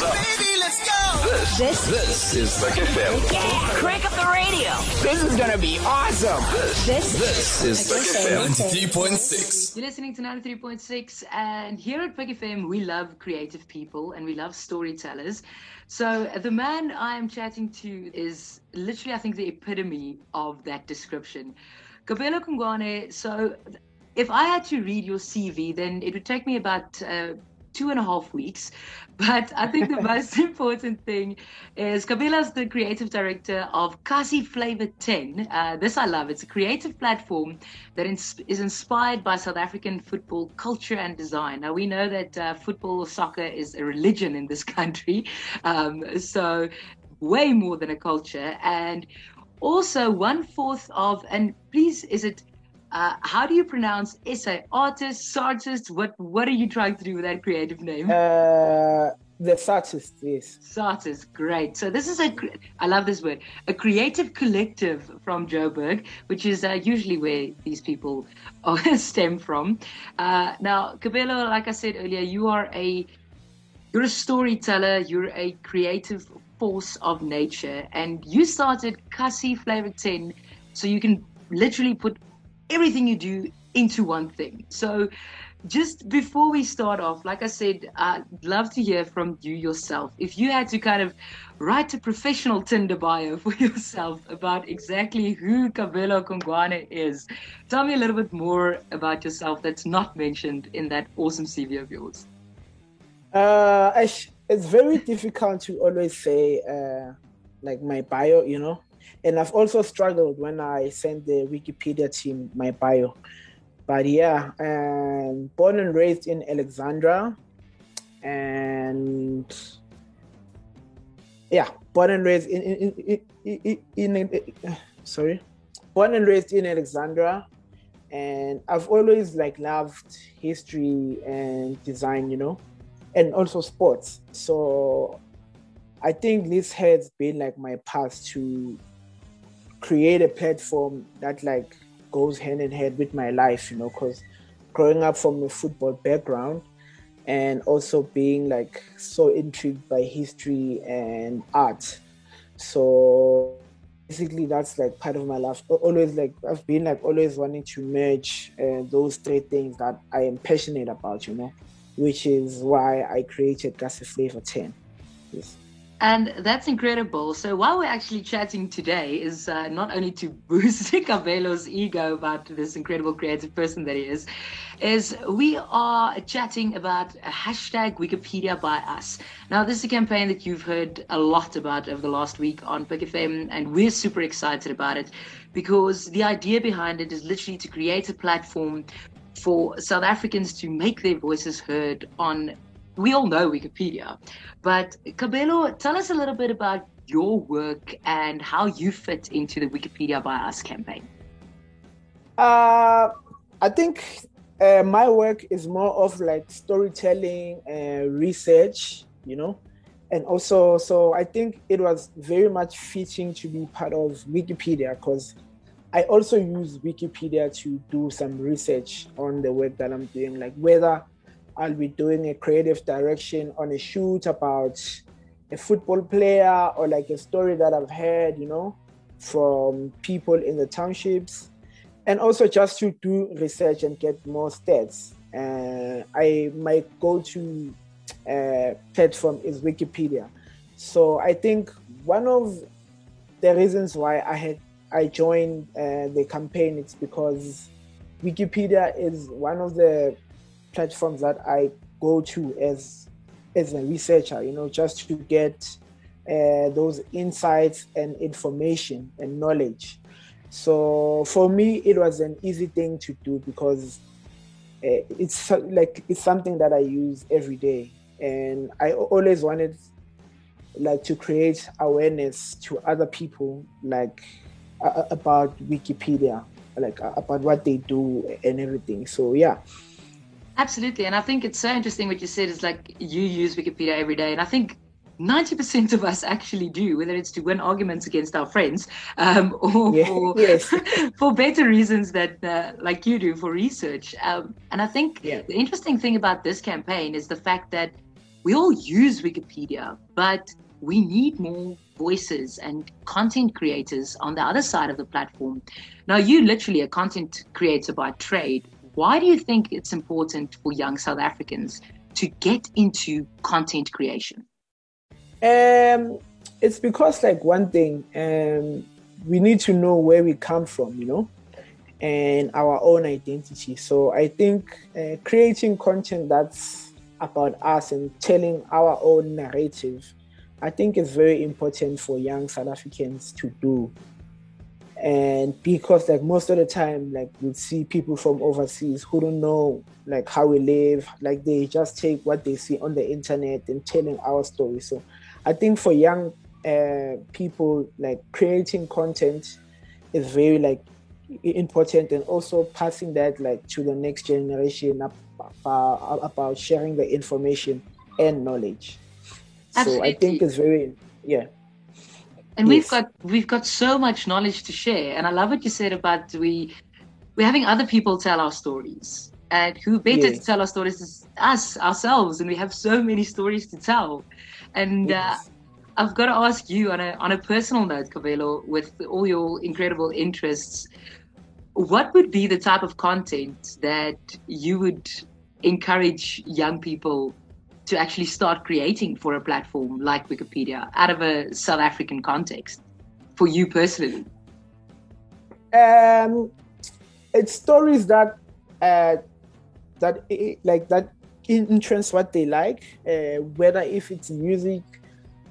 what's up? Baby, let's go. This, this, this is PUK FM. Crank up the radio. This is gonna be awesome. This, this, this is PUK FM. 93.6. You're listening to 93.6, and here at PUK FM, we love creative people and we love storytellers. So, the man I am chatting to is literally, I think, the epitome of that description. Kabelo Kungwane, so if I had to read your CV, then it would take me about uh, two and a half weeks. But I think the most important thing is Kabelo's the creative director of Kasi Flavor 10. Uh, this I love. It's a creative platform that ins- is inspired by South African football culture and design. Now, we know that uh, football or soccer is a religion in this country. Um, so, way more than a culture. And also, one fourth of, and please, is it uh, how do you pronounce SA artist, artist? What what are you trying to do with that creative name? Uh, the artist, yes. Sartist, great. So this is a, I love this word, a creative collective from Joburg, which is uh, usually where these people stem from. Uh, now, Kabelo, like I said earlier, you are a, you're a storyteller, you're a creative force of nature, and you started Kasi Flavor 10 so you can literally put everything you do into one thing. So, just before we start off, like I said, I'd love to hear from you yourself. If you had to kind of write a professional Tinder bio for yourself about exactly who Kabelo Kungwane is, tell me a little bit more about yourself that's not mentioned in that awesome CV of yours. Uh, it's very difficult to always say uh, like my bio, you know, and I've also struggled when I sent the Wikipedia team my bio. But yeah, born and raised in Alexandra, and yeah, born and raised in in, in, in, in sorry, born and raised in Alexandra, and I've always like loved history and design, you know, and also sports. So I think this has been like my path to create a platform that like goes hand in hand with my life, you know, because growing up from a football background and also being like so intrigued by history and art. So basically that's like part of my life. Always like I've been like always wanting to merge uh, those three things that I am passionate about, you know, which is why I created Kasi Flavor 10. Yes. And that's incredible. So while we're actually chatting today is uh, not only to boost Kabelo's ego about this incredible creative person that he is, is we are chatting about hashtag Wikipedia by us. Now, this is a campaign that you've heard a lot about over the last week on PUK FM, and we're super excited about it because the idea behind it is literally to create a platform for South Africans to make their voices heard on we all know Wikipedia, but Kabelo, tell us a little bit about your work and how you fit into the Wikipedia by Us campaign. Uh, I think uh, my work is more of like storytelling and research, you know, and also, so I think it was very much fitting to be part of Wikipedia because I also use Wikipedia to do some research on the work that I'm doing, like whether I'll be doing a creative direction on a shoot about a football player or like a story that I've heard, you know, from people in the townships. And also just to do research and get more stats. Uh, I my go-to uh, platform is Wikipedia. So I think one of the reasons why I had I joined uh, the campaign is because Wikipedia is one of the platforms that I go to as as a researcher, you know, just to get uh, those insights and information and knowledge. So for me, it was an easy thing to do because uh, it's like it's something that I use every day, and I always wanted like to create awareness to other people, like uh, about Wikipedia, like about what they do and everything. So yeah. Absolutely. And I think it's so interesting what you said is like you use Wikipedia every day. And I think 90% of us actually do, whether it's to win arguments against our friends um, or yeah, for, yes. for better reasons that, uh, like you do, for research. Um, and I think yeah. the interesting thing about this campaign is the fact that we all use Wikipedia, but we need more voices and content creators on the other side of the platform. Now, you literally a content creator by trade. Why do you think it's important for young South Africans to get into content creation? Um, it's because like one thing, um, we need to know where we come from, you know, and our own identity. So I think uh, creating content that's about us and telling our own narrative, I think is very important for young South Africans to do. And because like most of the time, like we see people from overseas who don't know like how we live, like they just take what they see on the internet and telling our story. So I think for young uh, people, like creating content is very like important and also passing that like to the next generation about, about sharing the information and knowledge. Absolutely. So I think it's very yeah. And yes. we've got we've got so much knowledge to share. And I love what you said about we we're having other people tell our stories. And who better yes. to tell our stories is us ourselves, and we have so many stories to tell. And uh, yes. uh, I've got to ask you on a on a personal note, Kabelo, with all your incredible interests, what would be the type of content that you would encourage young people to actually start creating for a platform like Wikipedia out of a South African context for you personally? Um, it's stories that uh, that like that interest what they like, uh, whether if it's music,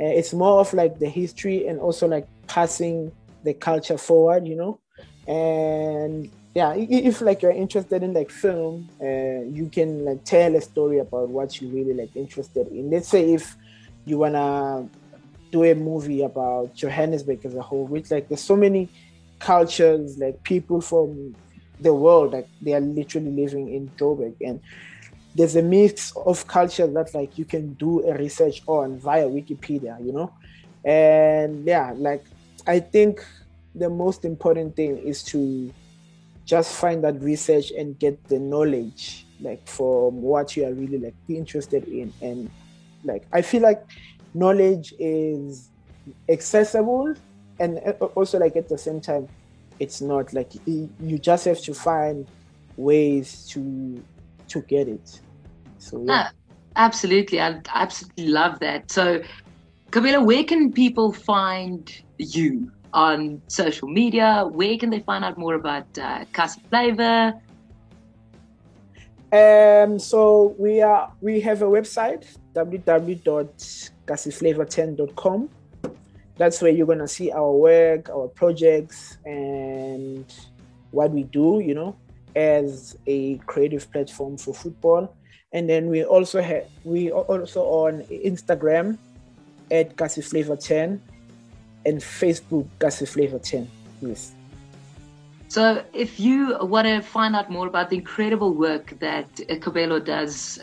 uh, it's more of like the history and also like passing the culture forward, you know, and yeah if like you're interested in like film uh, you can like tell a story about what you really like interested in. Let's say if you wanna do a movie about johannesburg as a whole which like there's so many cultures like people from the world like they are literally living in joburg. And there's a mix of cultures that like you can do a research on via wikipedia you know? And yeah like i think the most important thing is to just find that research and get the knowledge like from what you are really like interested in. And like i feel like knowledge is accessible and also like at the same time it's not like you just have to find ways to to get it. So yeah. Uh, absolutely. I absolutely love that. So Kabelo, where can people find you on social media? Where can they find out more about uh, Kasi Flavor? Um, so we are we have a website www.kasiflavor10.com. That's where you're gonna see our work, our projects, and what we do. You know, as a creative platform for football. And then we also have we also on Instagram at Kasiflavor10 and Facebook Kasi Flavor 10. Yes. So, if you want to find out more about the incredible work that Kabelo does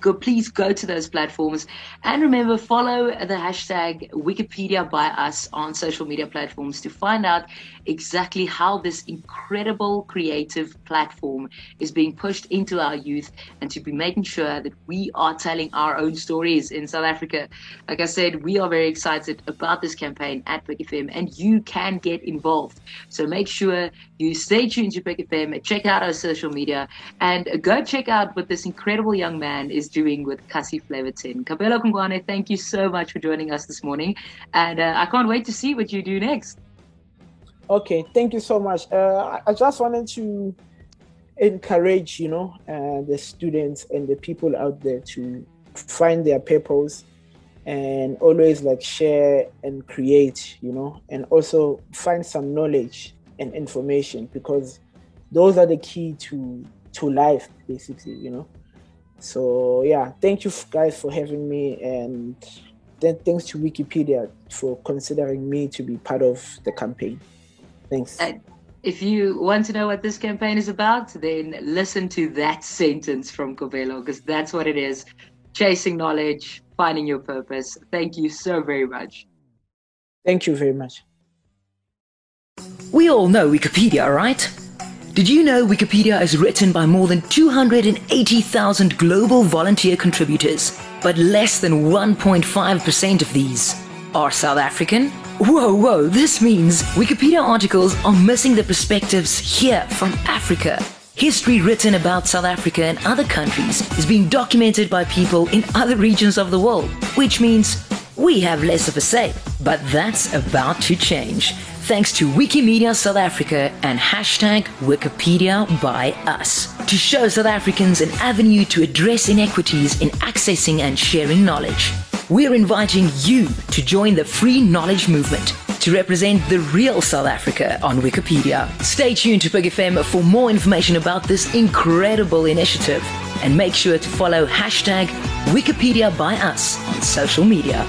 go please go to those platforms. And remember follow the hashtag wikipedia by us on social media platforms to find out exactly how this incredible creative platform is being pushed into our youth and to be making sure that we are telling our own stories in south africa. Like i said we are very excited about this campaign at PUK and you can get involved. So make sure you stay tuned to PUK check out our social media and go check out what this incredible young man is doing with Kasi Flavor 10. Kabelo Kungwane, thank you so much for joining us this morning. And uh, I can't wait to see what you do next. Okay, thank you so much. Uh, I just wanted to encourage, you know, uh, the students and the people out there to find their purpose and always like share and create, you know, and also find some knowledge and information because those are the key to to life basically you know so yeah, thank you guys for having me, and then thanks to Wikipedia for considering me to be part of the campaign. Thanks. And if you want to know what this campaign is about, then listen to that sentence from Kabelo because that's what it is: chasing knowledge, finding your purpose. Thank you so very much. Thank you very much. We all know Wikipedia, right? Did you know Wikipedia is written by more than 280,000 global volunteer contributors? but less than 1.5% of these are South African. Whoa, whoa, this means Wikipedia articles are missing the perspectives here from Africa. History written about South Africa and other countries is being documented by people in other regions of the world, which means we have less of a say. But that's about to change thanks to Wikimedia South Africa and hashtag Wikipedia by us to show South Africans an avenue to address inequities in accessing and sharing knowledge. We're inviting you to join the free knowledge movement to represent the real South Africa on Wikipedia. Stay tuned to PUK FM for more information about this incredible initiative and make sure to follow hashtag Wikipedia by us on social media.